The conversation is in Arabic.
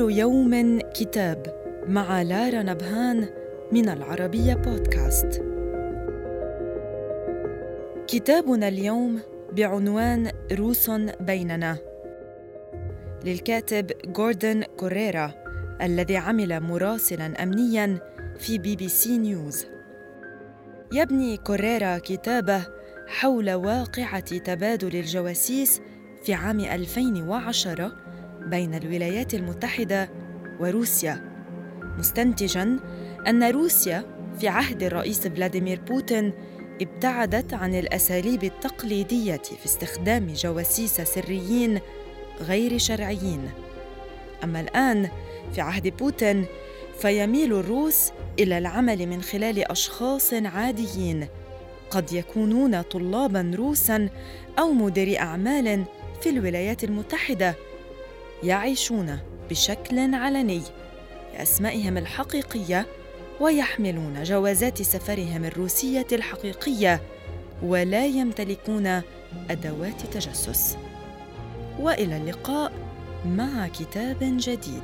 يوم كتاب مع لارا نبهان من العربية بودكاست. كتابنا اليوم بعنوان روس بيننا للكاتب جوردن كوريرا الذي عمل مراسلا امنيا في بي بي سي نيوز. يبني كوريرا كتابه حول واقعة تبادل الجواسيس في عام 2010 بين الولايات المتحدة وروسيا مستنتجا أن روسيا في عهد الرئيس فلاديمير بوتين ابتعدت عن الأساليب التقليدية في استخدام جواسيس سريين غير شرعيين. أما الآن في عهد بوتين فيميل الروس إلى العمل من خلال أشخاص عاديين قد يكونون طلابا روسا أو مديري أعمال في الولايات المتحدة. يعيشون بشكل علني باسمائهم الحقيقية ويحملون جوازات سفرهم الروسية الحقيقية ولا يمتلكون أدوات تجسس. وإلى اللقاء مع كتاب جديد.